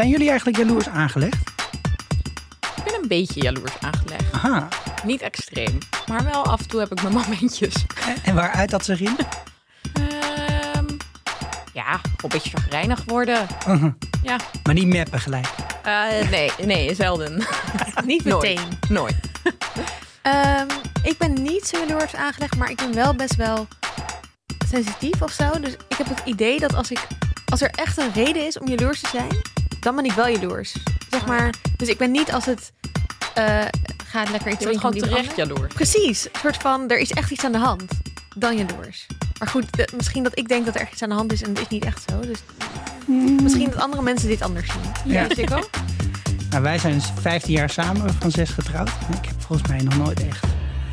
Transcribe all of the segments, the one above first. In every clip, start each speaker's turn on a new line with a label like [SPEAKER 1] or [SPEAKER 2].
[SPEAKER 1] Zijn jullie eigenlijk jaloers aangelegd?
[SPEAKER 2] Ik ben een beetje jaloers aangelegd.
[SPEAKER 1] Aha.
[SPEAKER 2] Niet extreem, maar wel af en toe heb ik mijn momentjes.
[SPEAKER 1] En, waar uit dat zich in?
[SPEAKER 2] Ehm, ja, een beetje chagrijnig worden.
[SPEAKER 1] Mhm.
[SPEAKER 2] Ja,
[SPEAKER 1] Maar niet meppen gelijk.
[SPEAKER 2] Eh, nee, nee, zelden.
[SPEAKER 3] Niet
[SPEAKER 2] Nooit.
[SPEAKER 3] meteen.
[SPEAKER 2] Nooit.
[SPEAKER 3] Ehm, ik ben niet zo jaloers aangelegd, maar ik ben wel best wel sensitief of zo. Dus ik heb het idee dat als, ik, als er echt een reden is om jaloers te zijn, dan ben ik wel jaloers. Zeg maar, dus ik ben niet als het eh, gaat lekker iets
[SPEAKER 2] Je gewoon terecht jaloers.
[SPEAKER 3] Precies, een soort van, er is echt iets aan de hand. Dan jaloers. Maar goed, de- misschien dat ik denk dat er echt iets aan de hand is en het is niet echt zo. Dus misschien dat andere mensen dit anders zien.
[SPEAKER 1] Ja.
[SPEAKER 2] Ja, ik ook.
[SPEAKER 1] Nou, wij zijn dus 15 jaar samen, van zes getrouwd. En ik heb volgens mij nog nooit echt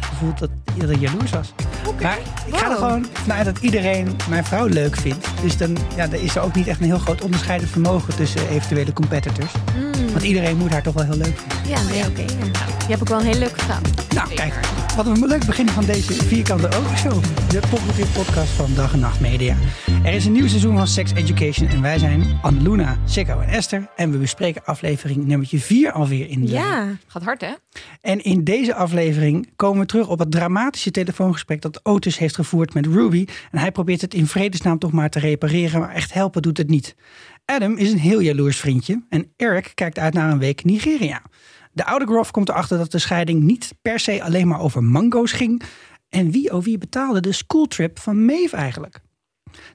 [SPEAKER 1] gevoeld dat iedereen jaloers was. Maar ik ga er gewoon vanuit dat iedereen mijn vrouw leuk vindt. Dus dan ja, er is er ook niet echt een heel groot onderscheidend vermogen tussen eventuele competitors.
[SPEAKER 3] Mm,
[SPEAKER 1] Want iedereen moet haar toch wel heel leuk vinden.
[SPEAKER 3] ja, nee, oké. ja. Je hebt ook wel een hele leuke vrouw.
[SPEAKER 1] Nou, kijk, wat een leuk begin van deze vierkante autoshow. De popcultuur podcast van Dag en Nacht Media. Er is een nieuw seizoen van Sex Education en wij zijn Anneluna, Sikko en Esther. En we bespreken aflevering nummertje 4 alweer in de
[SPEAKER 3] Ja,
[SPEAKER 2] Gaat hard, hè?
[SPEAKER 1] En in deze aflevering komen we terug op het dramatische telefoongesprek dat Otis heeft gevoerd met Ruby. En hij probeert het in vredesnaam toch maar te repareren, maar echt helpen doet het niet. Adam is een heel jaloers vriendje en Eric kijkt uit naar een week Nigeria. De oude Groff komt erachter dat de scheiding niet per se alleen maar over mango's ging. En wie oh wie betaalde de schooltrip van Maeve eigenlijk?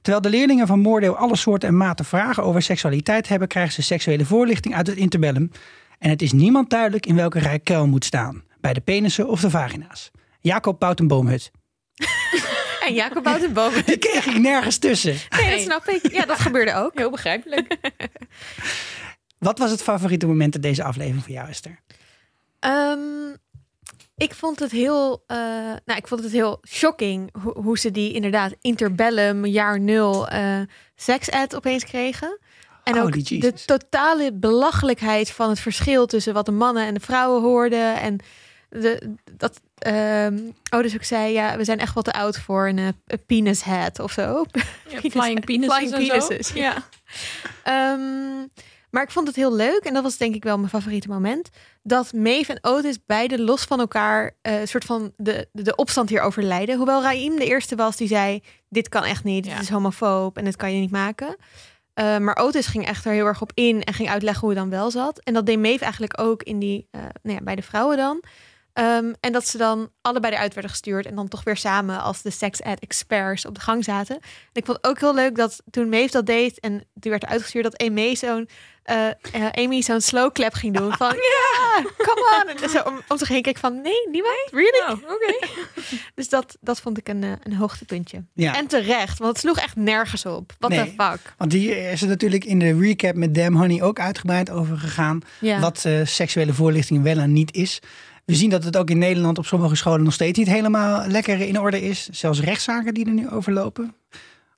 [SPEAKER 1] Terwijl de leerlingen van Moordeel alle soorten en maten vragen over seksualiteit hebben, krijgen ze seksuele voorlichting uit het interbellum. En het is niemand duidelijk in welke rij kuil moet staan. Bij de penissen of de vagina's. Jacob bouwt een boomhut.
[SPEAKER 3] en Jacob bouwt een boom.
[SPEAKER 1] Die kreeg ik nergens tussen.
[SPEAKER 3] Nee, dat snap ik. Ja, dat gebeurde ook.
[SPEAKER 2] Heel begrijpelijk.
[SPEAKER 1] Wat was het favoriete moment in deze aflevering voor jou, Esther?
[SPEAKER 3] Ehm, ik vond het heel, eh, nou, ik vond het heel shocking hoe, hoe ze die inderdaad interbellum jaar nul eh seks ad opeens kregen. En
[SPEAKER 1] Holy
[SPEAKER 3] ook de totale belachelijkheid van het verschil tussen wat de mannen en de vrouwen hoorden. En de, dat ehm oh, dus ook zei, ja, we zijn echt wat te oud voor een, eh, een penis head of zo.
[SPEAKER 2] Ja, flying penises
[SPEAKER 3] Flying
[SPEAKER 2] en zo.
[SPEAKER 3] penises,
[SPEAKER 2] Ja.
[SPEAKER 3] Ehm, maar ik vond het heel leuk, en dat was denk ik wel mijn favoriete moment, dat Maeve en Otis beide los van elkaar eh, een soort van de, de, de opstand hierover leiden. Hoewel Raim de eerste was die zei, dit kan echt niet,
[SPEAKER 2] Ja.
[SPEAKER 3] dit is homofoob en dit kan je niet maken. Eh, maar Otis ging echt er heel erg op in en ging uitleggen hoe het dan wel zat. En dat deed Maeve eigenlijk ook in die, eh, nou ja, bij de vrouwen dan. Ehm, en dat ze dan allebei eruit werden gestuurd en dan toch weer samen als de sex ed experts op de gang zaten. En ik vond het ook heel leuk dat toen Maeve dat deed en die werd uitgestuurd, dat Amy zo'n Amy zo'n slow clap ging doen van ja, come on. En zo om, om zich heen keek van nee, niemand, really?
[SPEAKER 2] Oh, oké.
[SPEAKER 3] Dus dat, dat vond ik een, eh, een hoogtepuntje.
[SPEAKER 1] Ja,
[SPEAKER 3] En terecht, want het sloeg echt nergens op. What
[SPEAKER 1] Nee.
[SPEAKER 3] the fuck?
[SPEAKER 1] want hier is er natuurlijk in de recap met Damn Honey ook uitgebreid over gegaan.
[SPEAKER 3] Ja.
[SPEAKER 1] Wat eh, seksuele voorlichting wel en niet is. We zien dat het ook in Nederland op sommige scholen nog steeds niet helemaal lekker in orde is. Zelfs rechtszaken die er nu overlopen.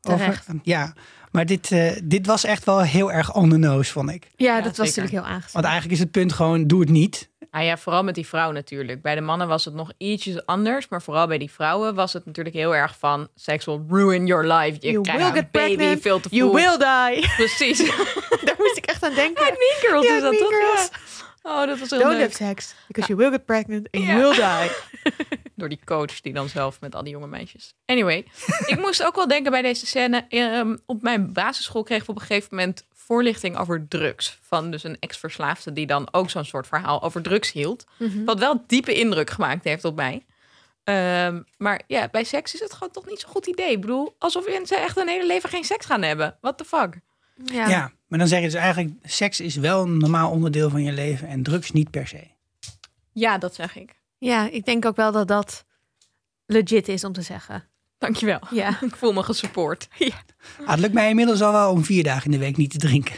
[SPEAKER 3] Terecht.
[SPEAKER 1] ja, maar dit, eh, dit was echt wel heel erg on the nose, vond ik.
[SPEAKER 3] Ja,
[SPEAKER 2] Ja,
[SPEAKER 3] dat was natuurlijk heel aangezien.
[SPEAKER 1] Want eigenlijk is het punt gewoon, doe het niet.
[SPEAKER 2] Ah ja, vooral met die vrouw natuurlijk. Bij de mannen was het nog ietsjes anders. Maar vooral bij die vrouwen was het natuurlijk heel erg van... Sex will ruin your life. Je
[SPEAKER 3] You
[SPEAKER 2] krijgt
[SPEAKER 3] will get
[SPEAKER 2] baby
[SPEAKER 3] pregnant.
[SPEAKER 2] veel te
[SPEAKER 3] You will die.
[SPEAKER 2] Precies.
[SPEAKER 3] Daar moest ik echt aan denken.
[SPEAKER 2] Mean Girls
[SPEAKER 3] Ja,
[SPEAKER 2] is dat toch? Oh, dat was heel
[SPEAKER 3] Don't
[SPEAKER 2] leuk.
[SPEAKER 3] have sex, because you will get pregnant and you will die.
[SPEAKER 2] Door die coach die dan zelf met al die jonge meisjes. Anyway, ik moest ook wel denken bij deze scène. ehm, op mijn basisschool kregen we op een gegeven moment voorlichting over drugs. Van dus een ex-verslaafde die dan ook zo'n soort verhaal over drugs hield. Wat wel diepe indruk gemaakt heeft op mij. Ehm, maar ja, bij seks is het gewoon toch niet zo'n goed idee. Ik bedoel, alsof mensen echt een hele leven geen seks gaan hebben. What the fuck?
[SPEAKER 3] Ja.
[SPEAKER 1] Ja. maar dan zeg je dus eigenlijk, seks is wel een normaal onderdeel van je leven en drugs niet per se.
[SPEAKER 2] Ja, dat zeg ik.
[SPEAKER 3] ja, ik denk ook wel dat dat legit is om te zeggen.
[SPEAKER 2] Dankjewel.
[SPEAKER 3] Ja,
[SPEAKER 2] Ik voel me gesupport.
[SPEAKER 1] Ah, het lukt mij inmiddels al wel om vier dagen in de week niet te drinken.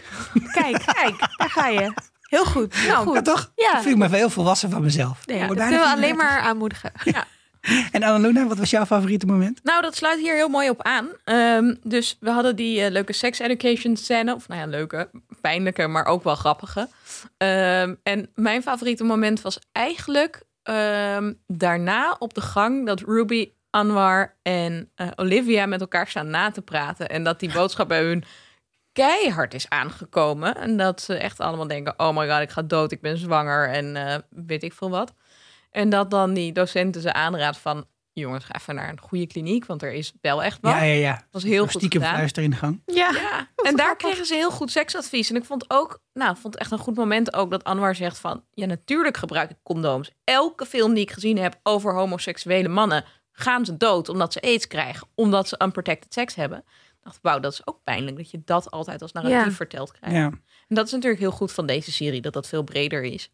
[SPEAKER 3] kijk, kijk, daar ga je. Heel goed, heel
[SPEAKER 2] Nou,
[SPEAKER 3] goed.
[SPEAKER 1] Ja, toch?
[SPEAKER 3] Ja.
[SPEAKER 1] Ik voel me veel volwassen van mezelf.
[SPEAKER 3] Nee,
[SPEAKER 1] Ik
[SPEAKER 3] dat kunnen we alleen
[SPEAKER 1] 34.
[SPEAKER 3] maar aanmoedigen.
[SPEAKER 1] En Annaluna, wat was jouw favoriete moment?
[SPEAKER 2] Nou, dat sluit hier heel mooi op aan. Ehm, dus we hadden die eh, leuke sex education scène. Of nou ja, leuke, pijnlijke, maar ook wel grappige. Ehm, en mijn favoriete moment was eigenlijk ehm, daarna op de gang dat Ruby, Anwar en eh, Olivia met elkaar staan na te praten. En dat die boodschap bij hun keihard is aangekomen. En dat ze echt allemaal denken, oh my god, ik ga dood, ik ben zwanger en eh, weet ik veel wat. En dat dan die docenten ze aanraadt van, jongens, ga even naar een goede kliniek, want er is wel echt wat.
[SPEAKER 1] Ja, ja, ja.
[SPEAKER 2] Dat was heel goed
[SPEAKER 1] Stiekem
[SPEAKER 2] gedaan.
[SPEAKER 1] fluister in de gang.
[SPEAKER 3] Ja.
[SPEAKER 2] En daar kregen ze heel goed seksadvies. En ik vond ook, nou, vond echt een goed moment ook dat Anwar zegt van, ja, natuurlijk gebruik ik condooms. Elke film die ik gezien heb over homoseksuele mannen, gaan ze dood omdat ze aids krijgen, omdat ze unprotected seks hebben. Ik dacht, wauw, dat is ook pijnlijk dat je dat altijd als narratief
[SPEAKER 3] Ja.
[SPEAKER 2] verteld krijgt.
[SPEAKER 1] Ja.
[SPEAKER 2] En dat is natuurlijk heel goed van deze serie, dat dat veel breder is.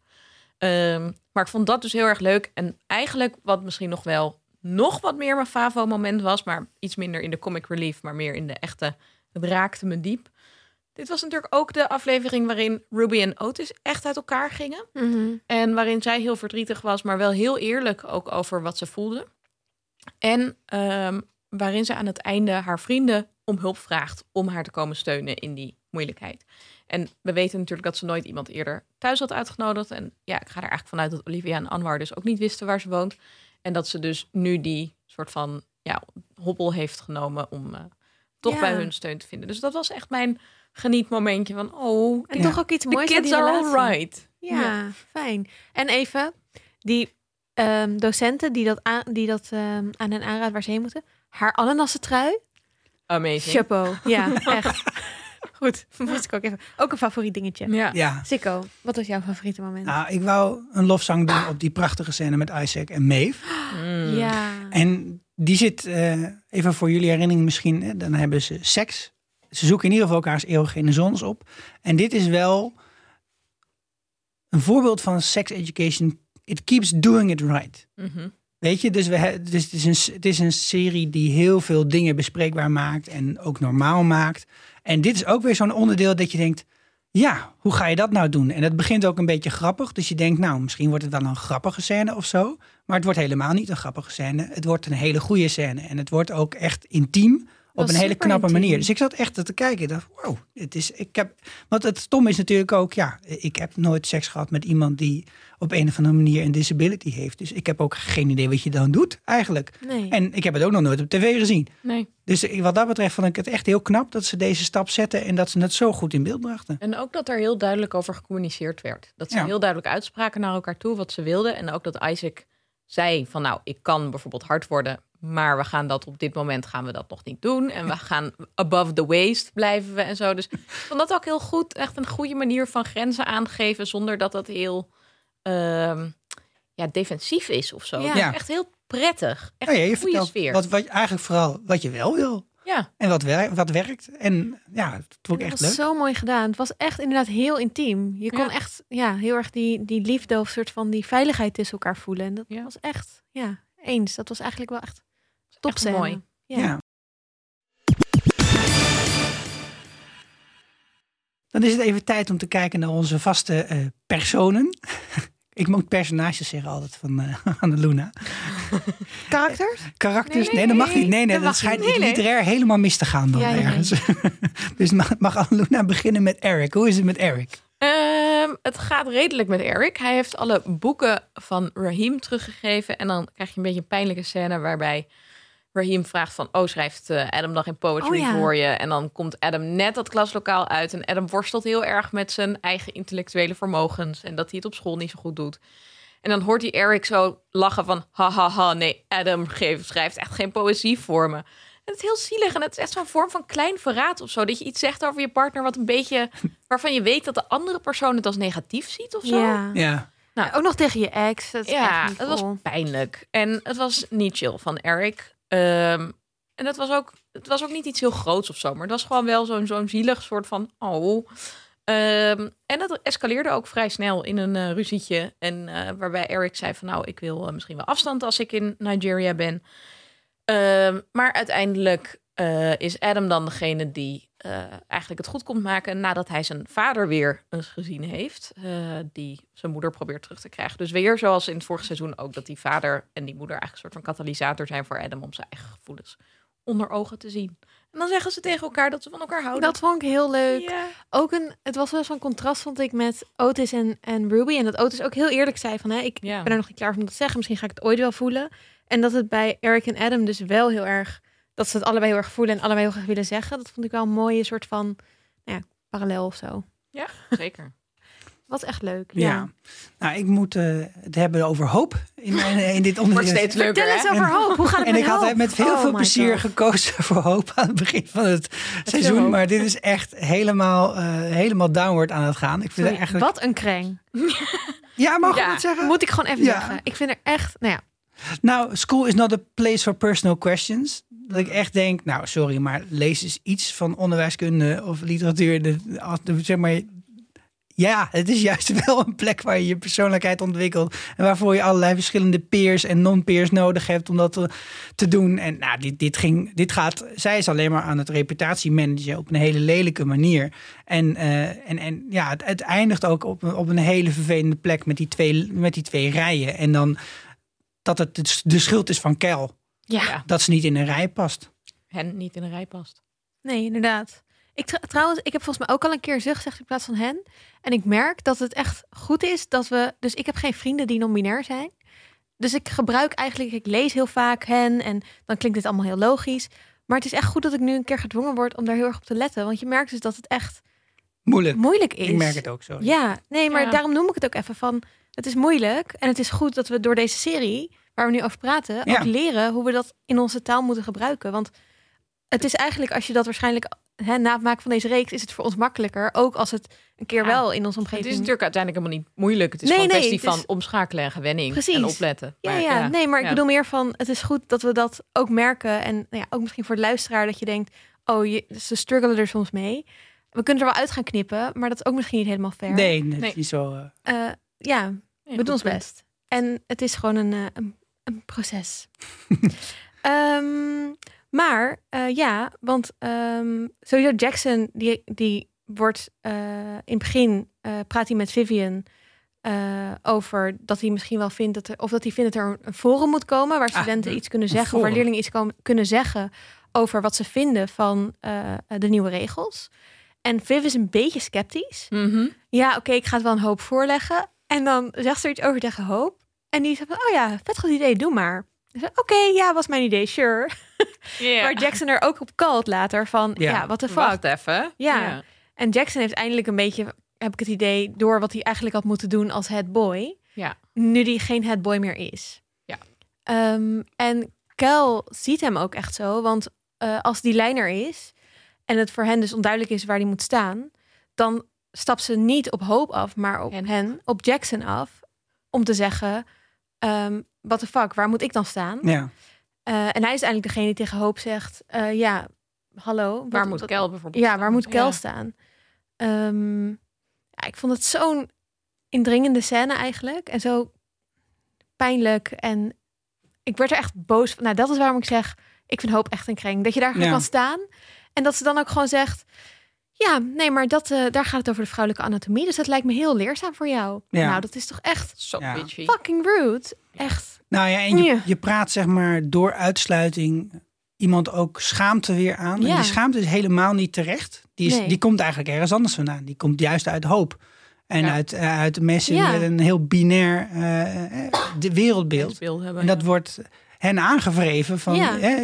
[SPEAKER 2] Ehm, maar ik vond dat dus heel erg leuk. En eigenlijk wat misschien nog wel nog wat meer mijn favo-moment was, maar iets minder in de comic relief, maar meer in de echte, het raakte me diep. Dit was natuurlijk ook de aflevering waarin Ruby en Otis echt uit elkaar gingen.
[SPEAKER 3] Mhm.
[SPEAKER 2] En waarin zij heel verdrietig was, maar wel heel eerlijk ook over wat ze voelde. En ehm, waarin ze aan het einde haar vrienden om hulp vraagt om haar te komen steunen in die moeilijkheid. En we weten natuurlijk dat ze nooit iemand eerder thuis had uitgenodigd. En ja, ik ga er eigenlijk vanuit dat Olivia en Anwar dus ook niet wisten waar ze woont. En dat ze dus nu die soort van ja, hobbel heeft genomen om eh, toch
[SPEAKER 3] Ja.
[SPEAKER 2] bij hun steun te vinden. Dus dat was echt mijn genietmomentje van, oh,
[SPEAKER 3] En
[SPEAKER 1] Ja.
[SPEAKER 3] toch ook iets moois aan
[SPEAKER 2] kids
[SPEAKER 3] die
[SPEAKER 2] are alright.
[SPEAKER 3] Ja, fijn. En even, die ehm, docenten die dat, aan, die dat ehm, aan hen aanraadt waar ze heen moeten. Haar ananassen trui.
[SPEAKER 2] Amazing.
[SPEAKER 3] Chapeau. Ja, echt. Goed, moest ik ook even. Ook een favoriet dingetje.
[SPEAKER 2] Ja.
[SPEAKER 1] ja.
[SPEAKER 3] Sikko, wat was jouw favoriete moment?
[SPEAKER 1] Nou, ik wou een lofzang doen op die prachtige scène met Isaac en Maeve.
[SPEAKER 2] Mm.
[SPEAKER 3] Ja.
[SPEAKER 1] En die zit, eh, even voor jullie herinnering misschien, hè, dan hebben ze seks. Ze zoeken in ieder geval elkaars eeuwige zons op. En dit is wel een voorbeeld van sex education. It keeps doing it right.
[SPEAKER 2] Mhm.
[SPEAKER 1] Weet je, dus, we, dus het, is een, het is een serie die heel veel dingen bespreekbaar maakt en ook normaal maakt. En dit is ook weer zo'n onderdeel dat je denkt, ja, hoe ga je dat nou doen? En het begint ook een beetje grappig, dus je denkt, nou, misschien wordt het wel een grappige scène of zo. Maar het wordt helemaal niet een grappige scène. Het wordt een hele goede scène en het wordt ook echt intiem op een hele knappe manier. Dus ik zat echt te kijken. Ik dacht, wow, het is, ik heb, want het stom is natuurlijk ook, ja, ik heb nooit seks gehad met iemand die op een of andere manier een disability heeft. Dus ik heb ook geen idee wat je dan doet eigenlijk.
[SPEAKER 3] Nee.
[SPEAKER 1] En ik heb het ook nog nooit op tv gezien.
[SPEAKER 2] Nee.
[SPEAKER 1] Dus wat dat betreft vond ik het echt heel knap dat ze deze stap zetten en dat ze het zo goed in beeld brachten.
[SPEAKER 2] En ook dat er heel duidelijk over gecommuniceerd werd. Dat ze
[SPEAKER 1] Ja.
[SPEAKER 2] heel duidelijk uitspraken naar elkaar toe wat ze wilden. En ook dat Isaac zei van nou, ik kan bijvoorbeeld hard worden, maar we gaan dat op dit moment gaan we dat nog niet doen. En we gaan above the waist blijven we en zo. Dus ik vond dat ook heel goed. Echt een goede manier van grenzen aangeven zonder dat dat heel ehm, ja, defensief is of zo.
[SPEAKER 3] Ja.
[SPEAKER 2] Het. Echt heel prettig. Echt
[SPEAKER 1] ja, je
[SPEAKER 2] een goede sfeer.
[SPEAKER 1] wat, wat, eigenlijk vooral wat je wel wil
[SPEAKER 2] Ja.
[SPEAKER 1] en wat, wer wat werkt. En ja, het vond ik
[SPEAKER 3] dat
[SPEAKER 1] echt
[SPEAKER 3] was
[SPEAKER 1] leuk.
[SPEAKER 3] zo mooi gedaan. Het was echt inderdaad heel intiem. Je kon
[SPEAKER 2] Ja.
[SPEAKER 3] echt ja, heel erg die, die liefde of soort van die veiligheid tussen elkaar voelen. En dat
[SPEAKER 2] Ja.
[SPEAKER 3] was echt, ja, eens. Dat was eigenlijk wel echt
[SPEAKER 2] Echt
[SPEAKER 3] topscène.
[SPEAKER 2] mooi.
[SPEAKER 3] Ja.
[SPEAKER 1] Ja. Dan is het even tijd om te kijken naar onze vaste eh, personen. ik moet personages zeggen altijd van eh Annaluna.
[SPEAKER 3] Karakters?
[SPEAKER 1] Karakters?
[SPEAKER 3] Nee,
[SPEAKER 1] Nee,
[SPEAKER 3] nee,
[SPEAKER 1] dat mag niet. Nee, nee,
[SPEAKER 3] dat
[SPEAKER 1] dat, schijnt
[SPEAKER 3] niet.
[SPEAKER 1] Literair helemaal mis te gaan dan
[SPEAKER 3] Ja, ja, nee.
[SPEAKER 1] ergens. dus mag, mag Annaluna beginnen met Eric. Hoe is het met Eric?
[SPEAKER 2] Ehm, het gaat redelijk met Eric. Hij heeft alle boeken van Raheem teruggegeven. En dan krijg je een beetje een pijnlijke scène waarbij Raheem vraagt van... oh, schrijft eh, Adam nog geen poetry
[SPEAKER 3] Oh, ja.
[SPEAKER 2] voor je? En dan komt Adam net dat klaslokaal uit. En Adam worstelt heel erg met zijn eigen intellectuele vermogens. En dat hij het op school niet zo goed doet. En dan hoort hij Eric zo lachen van... ha, ha, ha, nee, Adam geeft, schrijft echt geen poëzie voor me. En het is heel zielig en het is echt zo'n vorm van klein verraad of zo. Dat je iets zegt over je partner wat een beetje... waarvan je weet dat de andere persoon het als negatief ziet of zo.
[SPEAKER 3] Ja.
[SPEAKER 1] Ja.
[SPEAKER 2] Nou,
[SPEAKER 3] Ook nog tegen je ex. Dat is
[SPEAKER 2] ja,
[SPEAKER 3] echt niet
[SPEAKER 2] het was pijnlijk. En het was niet chill van Eric. Ehm, en het was, ook, het was ook niet iets heel groots of zo. Maar het was gewoon wel zo'n zo'n zielig soort van... Oh. Ehm, en het escaleerde ook vrij snel in een eh, ruzietje. En eh, waarbij Eric zei van... Nou, ik wil eh, misschien wel afstand als ik in Nigeria ben. Ehm, maar uiteindelijk is Adam dan degene die eh, eigenlijk het goed komt maken... nadat hij zijn vader weer eens gezien heeft. eh, die zijn moeder probeert terug te krijgen. Dus weer zoals in het vorige seizoen ook... dat die vader en die moeder eigenlijk een soort van katalysator zijn voor Adam... om zijn eigen gevoelens onder ogen te zien. En dan zeggen ze tegen elkaar dat ze van elkaar houden.
[SPEAKER 3] Dat vond ik heel leuk.
[SPEAKER 2] Ja.
[SPEAKER 3] Ook een, het was wel zo'n contrast, vond ik, met Otis en, en Ruby. En dat Otis ook heel eerlijk zei van, hè, ik
[SPEAKER 2] Ja.
[SPEAKER 3] ben er nog niet klaar voor om dat te zeggen. Misschien ga ik het ooit wel voelen. En dat het bij Eric en Adam dus wel heel erg, dat ze het allebei heel erg voelen en allebei heel graag willen zeggen. Dat vond ik wel een mooie soort van nou ja, parallel of zo.
[SPEAKER 2] Ja, zeker.
[SPEAKER 3] Wat echt leuk.
[SPEAKER 1] Ja.
[SPEAKER 3] Ja.
[SPEAKER 1] Nou, ik moet eh, het hebben over hoop in, mijn, in dit
[SPEAKER 2] Wordt
[SPEAKER 1] onderdeel.
[SPEAKER 2] steeds leuker,
[SPEAKER 3] Vertel eens
[SPEAKER 2] hè?
[SPEAKER 3] over hoop. Hoe gaat het
[SPEAKER 1] En
[SPEAKER 3] met
[SPEAKER 1] ik had met heel
[SPEAKER 3] Oh
[SPEAKER 1] veel plezier
[SPEAKER 3] God.
[SPEAKER 1] gekozen voor hoop aan het begin van het seizoen. Maar dit is echt helemaal, eh, helemaal downward aan het gaan. Ik vind het
[SPEAKER 3] Sorry,
[SPEAKER 1] eigenlijk...
[SPEAKER 3] Wat een kreng.
[SPEAKER 1] Ja, mag ik
[SPEAKER 2] Ja.
[SPEAKER 1] dat zeggen?
[SPEAKER 3] Moet ik gewoon even
[SPEAKER 1] Ja.
[SPEAKER 3] zeggen. Ik vind er echt, nou ja,
[SPEAKER 1] Nou, school is not a place for personal questions. Dat ik echt denk, nou sorry, maar lees eens iets van onderwijskunde of literatuur. De, zeg maar, ja, het is juist wel een plek waar je je persoonlijkheid ontwikkelt. En waarvoor je allerlei verschillende peers en non-peers nodig hebt om dat te, doen. En nou, dit, dit, ging, dit gaat, zij is alleen maar aan het reputatie managen op een hele lelijke manier. En, eh, en, en ja, het, het eindigt ook op, op een hele vervelende plek met die twee, met die twee rijen. En dan dat het de- de schuld is van Kel.
[SPEAKER 3] ja.
[SPEAKER 2] Ja.
[SPEAKER 1] Dat ze niet in een rij past.
[SPEAKER 2] Hen niet in een rij past.
[SPEAKER 3] Nee, inderdaad. Ik tr- trouwens, ik heb volgens mij ook al een keer zucht gezegd in plaats van hen. En ik merk dat het echt goed is dat we. Dus ik heb geen vrienden die non-binair zijn. Dus ik gebruik eigenlijk, ik lees heel vaak hen en dan klinkt dit allemaal heel logisch. Maar het is echt goed dat ik nu een keer gedwongen word om daar heel erg op te letten. Want je merkt dus dat het echt
[SPEAKER 1] Moeilijk.
[SPEAKER 3] moeilijk is.
[SPEAKER 1] Ik merk het ook zo.
[SPEAKER 3] Ja, nee, maar
[SPEAKER 2] Ja.
[SPEAKER 3] daarom noem ik het ook even van. Het is moeilijk en het is goed dat we door deze serie, waar we nu over praten,
[SPEAKER 1] Ja.
[SPEAKER 3] ook leren hoe we dat in onze taal moeten gebruiken. Want het is eigenlijk, als je dat waarschijnlijk hè, na het maken van deze reeks, is het voor ons makkelijker. Ook als het een keer
[SPEAKER 2] Ja.
[SPEAKER 3] wel in onze
[SPEAKER 2] Het
[SPEAKER 3] omgeving.
[SPEAKER 2] is natuurlijk uiteindelijk helemaal niet moeilijk. Het is
[SPEAKER 3] Nee,
[SPEAKER 2] gewoon een
[SPEAKER 3] nee,
[SPEAKER 2] kwestie
[SPEAKER 3] het is-
[SPEAKER 2] van omschakelen en gewenning
[SPEAKER 3] Precies.
[SPEAKER 2] en opletten.
[SPEAKER 3] Ja,
[SPEAKER 2] Maar
[SPEAKER 3] ja, nee, maar ik bedoel meer van, het is goed dat we dat ook merken. En nou ja, ook misschien voor de luisteraar dat je denkt, oh, je, ze struggelen er soms mee. We kunnen er wel uit gaan knippen, maar dat is ook misschien niet helemaal fair.
[SPEAKER 1] Nee, nee, het
[SPEAKER 2] Nee.
[SPEAKER 1] is niet zo. Eh,
[SPEAKER 3] ja, we doen ons best. En het is gewoon een, eh, een, een proces. Ehm, maar eh, ja, want ehm sowieso Jackson, die, die wordt eh, in het begin, praat hij met Vivian over dat hij misschien wel vindt dat er, of dat hij vindt dat er een forum moet komen waar studenten
[SPEAKER 2] hm,
[SPEAKER 3] iets kunnen zeggen, of waar leerlingen iets komen, kunnen zeggen over wat ze vinden van de nieuwe regels. En Viv is een beetje sceptisch.
[SPEAKER 2] Mhm.
[SPEAKER 3] Ja, oké, ik ga het wel een hoop voorleggen. En dan zegt ze er iets over tegen Hoop. En die zegt van, oh ja, vet goed idee, doe maar. Oké, ja, was mijn idee, sure.
[SPEAKER 2] Ja.
[SPEAKER 3] Maar Jackson er ook op kalt later van,
[SPEAKER 1] Ja.
[SPEAKER 3] ja, wat de fuck.
[SPEAKER 2] Wacht even.
[SPEAKER 3] Ja. En Jackson heeft eindelijk een beetje, heb ik het idee, door wat hij eigenlijk had moeten doen als head boy.
[SPEAKER 2] Ja.
[SPEAKER 3] Nu die geen head boy meer is.
[SPEAKER 2] Ja.
[SPEAKER 3] Ehm, en Kel ziet hem ook echt zo, want eh, als die lijn er is en het voor hen dus onduidelijk is waar die moet staan, dan stapt ze niet op Hoop af, maar op
[SPEAKER 2] Hen.
[SPEAKER 3] hen, op Jackson af, om te zeggen, ehm what the fuck, waar moet ik dan staan?
[SPEAKER 1] ja.
[SPEAKER 3] Eh, en hij is eigenlijk degene die tegen Hoop zegt, eh, ja, hallo. wat-
[SPEAKER 2] Waar moet
[SPEAKER 3] wat-
[SPEAKER 2] Kel bijvoorbeeld
[SPEAKER 3] ja,
[SPEAKER 2] staan?
[SPEAKER 3] waar moet Kel
[SPEAKER 2] Ja.
[SPEAKER 3] staan? Ehm, ja, ik vond het zo'n indringende scène eigenlijk. En zo pijnlijk. En ik werd er echt boos van. Nou, dat is waarom ik zeg, ik vind hoop echt een kring. Dat je daar
[SPEAKER 1] Ja.
[SPEAKER 3] kan staan. En dat ze dan ook gewoon zegt... Ja, nee, maar dat, eh, daar gaat het over de vrouwelijke anatomie. Dus dat lijkt me heel leerzaam voor jou.
[SPEAKER 1] Ja.
[SPEAKER 3] Nou, dat is toch echt
[SPEAKER 2] Zo
[SPEAKER 1] Ja.
[SPEAKER 2] bitchy.
[SPEAKER 3] fucking rude. Echt.
[SPEAKER 1] Nou ja, en je, je praat zeg maar door uitsluiting iemand ook schaamte weer aan. En
[SPEAKER 3] Ja.
[SPEAKER 1] die schaamte is helemaal niet terecht. Die, is,
[SPEAKER 3] Nee.
[SPEAKER 1] die komt eigenlijk ergens anders vandaan. Die komt juist uit hoop. En
[SPEAKER 2] Ja.
[SPEAKER 1] uit, eh, uit mensen
[SPEAKER 3] Ja.
[SPEAKER 1] met een heel binair eh, de wereldbeeld.
[SPEAKER 2] Hebben.
[SPEAKER 1] En dat
[SPEAKER 2] ja.
[SPEAKER 1] wordt hen aangevreven van
[SPEAKER 3] Ja.
[SPEAKER 1] hè,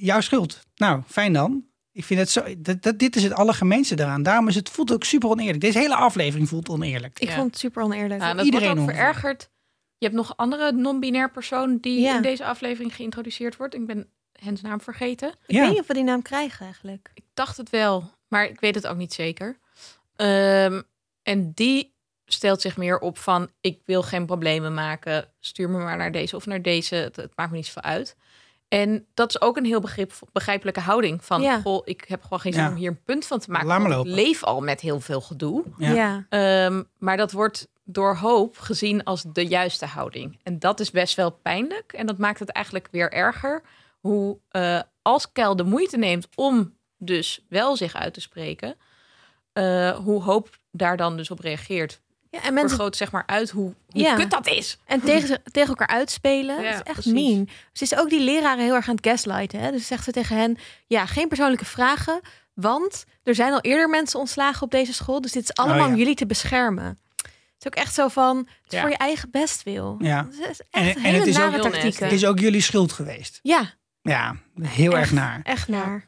[SPEAKER 1] jouw schuld. Nou, fijn dan. Ik vind het zo. Dat, dat, dit is het allergemeenste daaraan. Daarom is het voelt ook super oneerlijk. Deze hele aflevering voelt oneerlijk.
[SPEAKER 3] Ik
[SPEAKER 2] Ja.
[SPEAKER 3] vond het super oneerlijk.
[SPEAKER 2] Ja, dat
[SPEAKER 1] iedereen
[SPEAKER 2] wordt ook verergerd. Je hebt nog een andere non-binair persoon die
[SPEAKER 3] Ja.
[SPEAKER 2] in deze aflevering geïntroduceerd wordt. Ik ben hens naam vergeten.
[SPEAKER 3] ik
[SPEAKER 1] ja.
[SPEAKER 3] weet niet of we die naam krijgen eigenlijk.
[SPEAKER 2] Ik dacht het wel, maar ik weet het ook niet zeker. Ehm, en die stelt zich meer op van... ik wil geen problemen maken. Stuur me maar naar deze of naar deze. Het, het maakt me niet zoveel uit. En dat is ook een heel begrip, begrijpelijke houding. Van,
[SPEAKER 3] Ja.
[SPEAKER 2] goh, ik heb gewoon geen zin
[SPEAKER 1] Ja.
[SPEAKER 2] om hier een punt van te maken.
[SPEAKER 1] Laat maar
[SPEAKER 2] leef al met heel veel gedoe.
[SPEAKER 1] Ja.
[SPEAKER 3] ja.
[SPEAKER 2] Ehm, maar dat wordt door hoop gezien als de juiste houding. En dat is best wel pijnlijk. En dat maakt het eigenlijk weer erger. Hoe eh, als Kel de moeite neemt om dus wel zich uit te spreken, eh, hoe hoop daar dan dus op reageert.
[SPEAKER 3] Ja en mensen
[SPEAKER 2] Vergroot zeg maar uit hoe, hoe
[SPEAKER 3] Ja.
[SPEAKER 2] kut dat is.
[SPEAKER 3] En tegen, ze- tegen elkaar uitspelen.
[SPEAKER 2] Ja,
[SPEAKER 3] dat is echt
[SPEAKER 2] precies.
[SPEAKER 3] mean. Ze is ook die leraren heel erg aan het gaslighten. Hè? Dus zegt ze tegen hen: ja, geen persoonlijke vragen. Want er zijn al eerder mensen ontslagen op deze school. Dus dit is allemaal
[SPEAKER 1] Oh, ja.
[SPEAKER 3] om jullie te beschermen. Het is ook echt zo van: het is
[SPEAKER 2] Ja.
[SPEAKER 3] voor je eigen bestwil.
[SPEAKER 1] Ja.
[SPEAKER 3] Dat is echt
[SPEAKER 1] En- en
[SPEAKER 3] hele
[SPEAKER 1] het is ook-
[SPEAKER 3] nare
[SPEAKER 2] Heel
[SPEAKER 3] tactieken.
[SPEAKER 2] nasty.
[SPEAKER 1] Het is ook jullie schuld geweest.
[SPEAKER 3] Ja,
[SPEAKER 1] Ja, heel erg naar.
[SPEAKER 3] echt naar.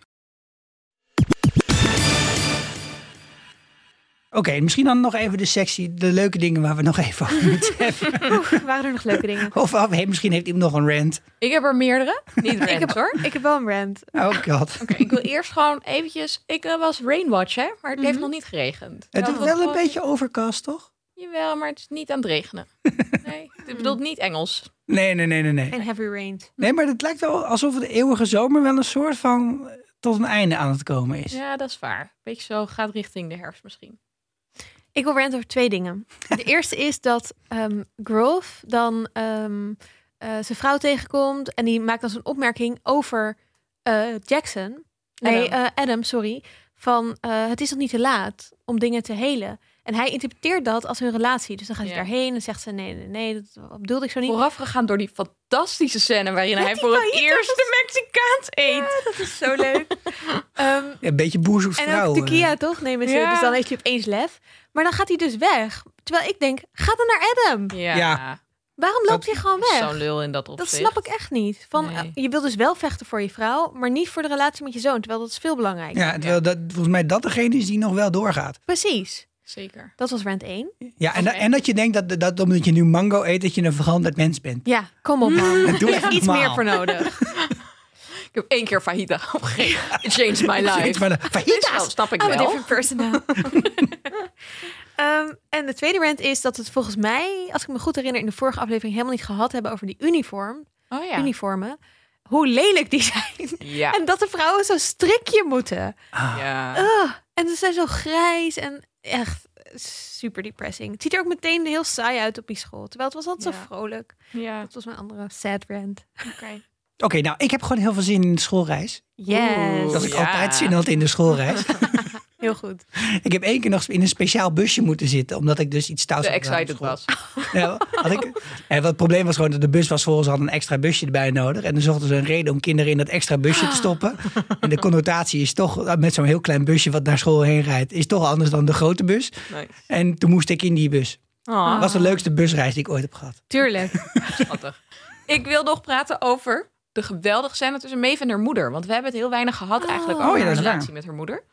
[SPEAKER 1] Oké, misschien dan nog even de sexy, de leuke dingen waar we nog even over moeten hebben.
[SPEAKER 3] Oeh, waren er nog leuke dingen?
[SPEAKER 1] Of hey, misschien heeft iemand nog een rant.
[SPEAKER 2] Ik heb er meerdere. Niet
[SPEAKER 3] Ik
[SPEAKER 2] rant
[SPEAKER 3] heb,
[SPEAKER 2] hoor.
[SPEAKER 3] ik heb wel een rant.
[SPEAKER 1] Oh god.
[SPEAKER 2] Oké, ik wil eerst gewoon eventjes... Ik eh, was rainwatch, hè? Maar het heeft
[SPEAKER 3] Mhm.
[SPEAKER 2] nog niet geregend.
[SPEAKER 1] Het is wel een
[SPEAKER 2] gewoon-
[SPEAKER 1] beetje overcast, toch?
[SPEAKER 2] Jawel, maar het is niet aan het regenen. Nee, ik bedoel niet Engels.
[SPEAKER 1] Nee, nee, nee, nee, nee.
[SPEAKER 3] En heavy rain.
[SPEAKER 1] Nee, maar het lijkt wel alsof de eeuwige zomer wel een soort van tot een einde aan het komen is.
[SPEAKER 2] Ja, dat is waar. Beetje zo gaat richting de herfst misschien.
[SPEAKER 3] Ik wil ranten over twee dingen. De eerste is dat ehm, Grove dan ehm, eh, zijn vrouw tegenkomt en die maakt dan zo'n opmerking over eh, Jackson. Nee,
[SPEAKER 2] Adam.
[SPEAKER 3] eh, Adam, sorry. Van eh, het is nog niet te laat om dingen te helen. En hij interpreteert dat als hun relatie. Dus dan gaat hij
[SPEAKER 2] Ja.
[SPEAKER 3] daarheen en zegt ze: nee, nee, nee, dat bedoelde ik zo niet.
[SPEAKER 2] Voorafgegaan door die fantastische scène waarin hij voor het eerst de Mexicaans eet.
[SPEAKER 3] Dat is zo leuk. Ehm,
[SPEAKER 1] Een beetje boer zoekt
[SPEAKER 3] en
[SPEAKER 1] vrouw.
[SPEAKER 3] ook tequila, toch? Nee, mensen.
[SPEAKER 2] Ja.
[SPEAKER 3] Dus dan heeft hij opeens lef. Maar dan gaat hij dus weg. Terwijl ik denk, ga dan naar Adam.
[SPEAKER 2] Ja,
[SPEAKER 1] Ja.
[SPEAKER 3] Waarom
[SPEAKER 1] Dat-
[SPEAKER 3] loopt hij gewoon weg?
[SPEAKER 2] zo'n lul in dat
[SPEAKER 3] Dat
[SPEAKER 2] opzicht.
[SPEAKER 3] snap ik echt niet. Van,
[SPEAKER 2] Nee.
[SPEAKER 3] eh, je wil dus wel vechten voor je vrouw, maar niet voor de relatie met je zoon. Terwijl dat is veel belangrijker.
[SPEAKER 1] Ja, terwijl dat, volgens mij dat degene is die nog wel doorgaat.
[SPEAKER 3] Precies.
[SPEAKER 2] Zeker.
[SPEAKER 3] Dat was rant 1.
[SPEAKER 1] Ja, en, en dat je denkt dat, dat omdat je nu mango eet, dat je een veranderd mens bent.
[SPEAKER 3] Ja, kom op man.
[SPEAKER 1] Doe
[SPEAKER 3] Er iets meer voor nodig.
[SPEAKER 2] Ik heb één keer fajita opgegeven. It changed my life. Wel, snap ik
[SPEAKER 3] I'm a
[SPEAKER 2] wel.
[SPEAKER 3] different person now. Ehm, en de tweede rant is dat het volgens mij, als ik me goed herinner, in de vorige aflevering helemaal niet gehad hebben over die uniform,
[SPEAKER 2] Oh ja.
[SPEAKER 3] uniformen. Hoe lelijk die zijn.
[SPEAKER 2] Ja.
[SPEAKER 3] En dat de vrouwen zo'n strikje moeten.
[SPEAKER 1] Ah,
[SPEAKER 2] ja.
[SPEAKER 3] Ugh. en ze zijn zo grijs en echt super depressing. Het ziet er ook meteen heel saai uit op die school. Terwijl het was altijd zo vrolijk.
[SPEAKER 2] Ja.
[SPEAKER 3] Dat was mijn andere sad rant.
[SPEAKER 2] Oké.
[SPEAKER 1] Oké, nou, ik heb gewoon heel veel zin in de schoolreis.
[SPEAKER 3] Yes.
[SPEAKER 1] Dat ik
[SPEAKER 2] ja.
[SPEAKER 1] altijd zin had in de schoolreis.
[SPEAKER 3] Heel goed.
[SPEAKER 1] ik heb één keer nog in een speciaal busje moeten zitten, omdat ik dus iets
[SPEAKER 2] Te
[SPEAKER 1] had
[SPEAKER 2] excited was.
[SPEAKER 1] Ja, had ik, en wat het probleem was gewoon dat de bus was vol. Ze hadden een extra busje erbij nodig. En dan zochten ze een reden om kinderen in dat extra busje te stoppen. En de connotatie is toch, met zo'n heel klein busje wat naar school heen rijdt, is toch anders dan de grote bus.
[SPEAKER 2] Nice.
[SPEAKER 1] En toen moest ik in die bus.
[SPEAKER 2] Oh,
[SPEAKER 1] Dat was de leukste busreis die ik ooit heb gehad.
[SPEAKER 3] Tuurlijk.
[SPEAKER 2] schattig. Ik wil nog praten over de geweldige scène tussen Maeve en haar moeder. Want we hebben het heel weinig gehad eigenlijk
[SPEAKER 3] Oh.
[SPEAKER 2] over
[SPEAKER 1] Oh ja,
[SPEAKER 2] haar
[SPEAKER 1] dat
[SPEAKER 2] relatie met haar moeder.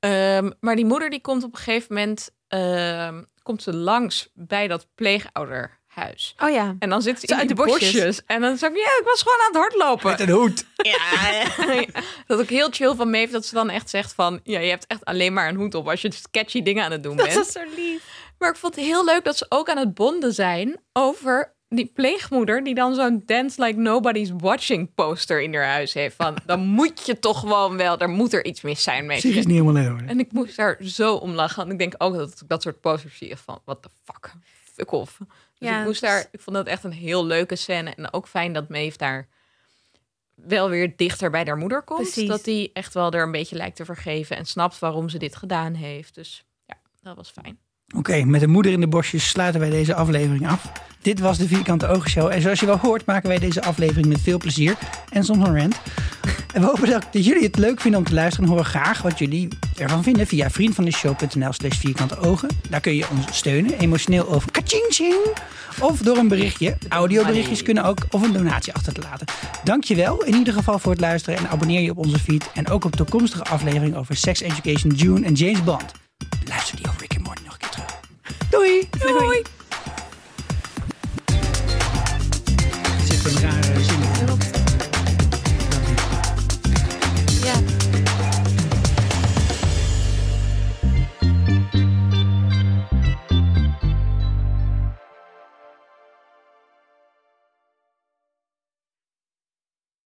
[SPEAKER 2] Ehm, maar die moeder die komt op een gegeven moment ehm, komt ze langs bij dat pleegouderhuis.
[SPEAKER 3] Oh ja.
[SPEAKER 2] En dan zit ze in
[SPEAKER 3] uit
[SPEAKER 2] de
[SPEAKER 3] bosjes.
[SPEAKER 2] bosjes. En dan zeg ik, ja, ik was gewoon aan het hardlopen.
[SPEAKER 1] Met een hoed.
[SPEAKER 2] Ja, dat ook heel chill van Maeve dat ze dan echt zegt van... Ja, je hebt echt alleen maar een hoed op als je sketchy dingen aan het doen
[SPEAKER 3] Dat
[SPEAKER 2] bent.
[SPEAKER 3] is zo lief.
[SPEAKER 2] Maar ik vond het heel leuk dat ze ook aan het bonden zijn over die pleegmoeder die dan zo'n Dance Like Nobody's Watching poster in haar huis heeft. Van, dan moet je toch gewoon wel, daar moet er iets mis zijn
[SPEAKER 1] Psychisch
[SPEAKER 2] je.
[SPEAKER 1] niet helemaal leuk. hoor.
[SPEAKER 2] En ik moest daar zo om lachen. En ik denk ook dat ik dat soort posters zie van, what the fuck, fuck off. Dus
[SPEAKER 3] Ja,
[SPEAKER 2] ik moest
[SPEAKER 3] is-
[SPEAKER 2] daar, ik vond dat echt een heel leuke scène. En ook fijn dat Maeve daar wel weer dichter bij haar moeder komt.
[SPEAKER 3] Precies.
[SPEAKER 2] Dat die echt wel er een beetje lijkt te vergeven en snapt waarom ze dit gedaan heeft. Dus ja, dat was fijn.
[SPEAKER 1] Oké, met de moeder in de bosjes sluiten wij deze aflevering af. Dit was de Vierkante Oogshow. En zoals je wel hoort, maken wij deze aflevering met veel plezier. En soms een rant. En we hopen dat, jullie het leuk vinden om te luisteren. En horen graag wat jullie ervan vinden via vriendvandeshow.nl slash vierkante ogen. Daar kun je ons steunen, emotioneel of kaching Of door een berichtje. Audioberichtjes kunnen ook. Of een donatie achter te laten. Dankjewel in ieder geval voor het luisteren. En abonneer je op onze feed. En ook op toekomstige afleveringen over Sex Education, June en James Bond. Luister die over Rick Doei!
[SPEAKER 2] Doei.